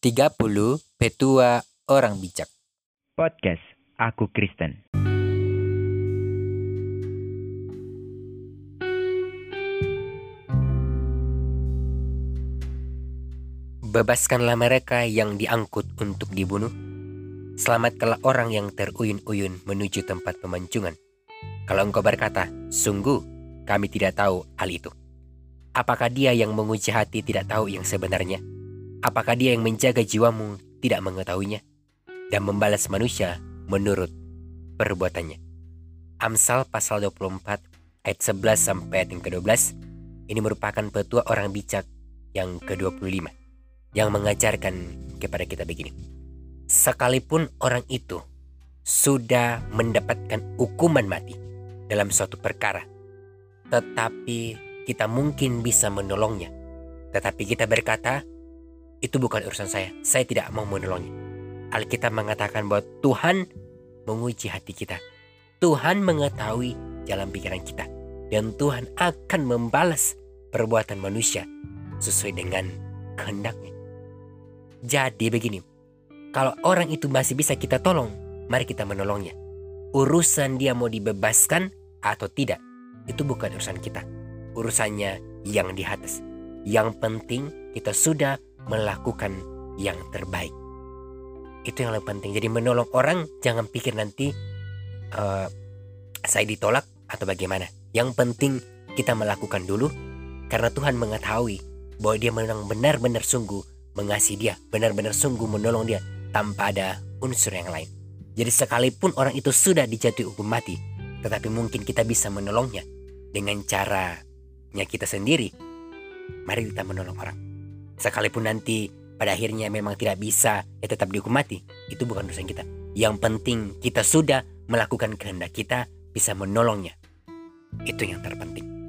30 Petua Orang Bijak Podcast Aku Kristen. Bebaskanlah mereka yang diangkut untuk dibunuh. Selamatkanlah orang yang teruyun-uyun menuju tempat pemancungan. Kalau engkau berkata, sungguh kami tidak tahu hal itu. Apakah dia yang menguji hati tidak tahu yang sebenarnya? Apakah dia yang menjaga jiwamu tidak mengetahuinya? Dan membalas manusia menurut perbuatannya. Amsal pasal 24 ayat 11 sampai ayat yang ke-12 ini merupakan petua orang bijak yang ke-25 yang mengajarkan kepada kita begini. Sekalipun orang itu sudah mendapatkan hukuman mati dalam suatu perkara, tetapi kita mungkin bisa menolongnya. Tetapi kita berkata, itu bukan urusan saya, saya tidak mau menolongnya. Alkitab mengatakan bahwa Tuhan menguji hati kita. Tuhan mengetahui jalan pikiran kita. Dan Tuhan akan membalas perbuatan manusia sesuai dengan kehendaknya. Jadi begini, kalau orang itu masih bisa kita tolong, mari kita menolongnya. Urusan dia mau dibebaskan atau tidak, itu bukan urusan kita. Urusannya yang di atas. Yang penting kita sudah melakukan yang terbaik. Itu yang lebih penting. Jadi menolong orang jangan pikir nanti uh, saya ditolak atau bagaimana. Yang penting kita melakukan dulu karena Tuhan mengetahui bahwa dia memang benar-benar sungguh mengasihi dia, benar-benar sungguh menolong dia tanpa ada unsur yang lain. Jadi sekalipun orang itu sudah dijatuhi hukum mati, tetapi mungkin kita bisa menolongnya dengan caranya kita sendiri. Mari kita menolong orang. Sekalipun nanti pada akhirnya memang tidak bisa ya tetap dihukum mati, itu bukan urusan kita. Yang penting kita sudah melakukan kehendak kita bisa menolongnya. Itu yang terpenting.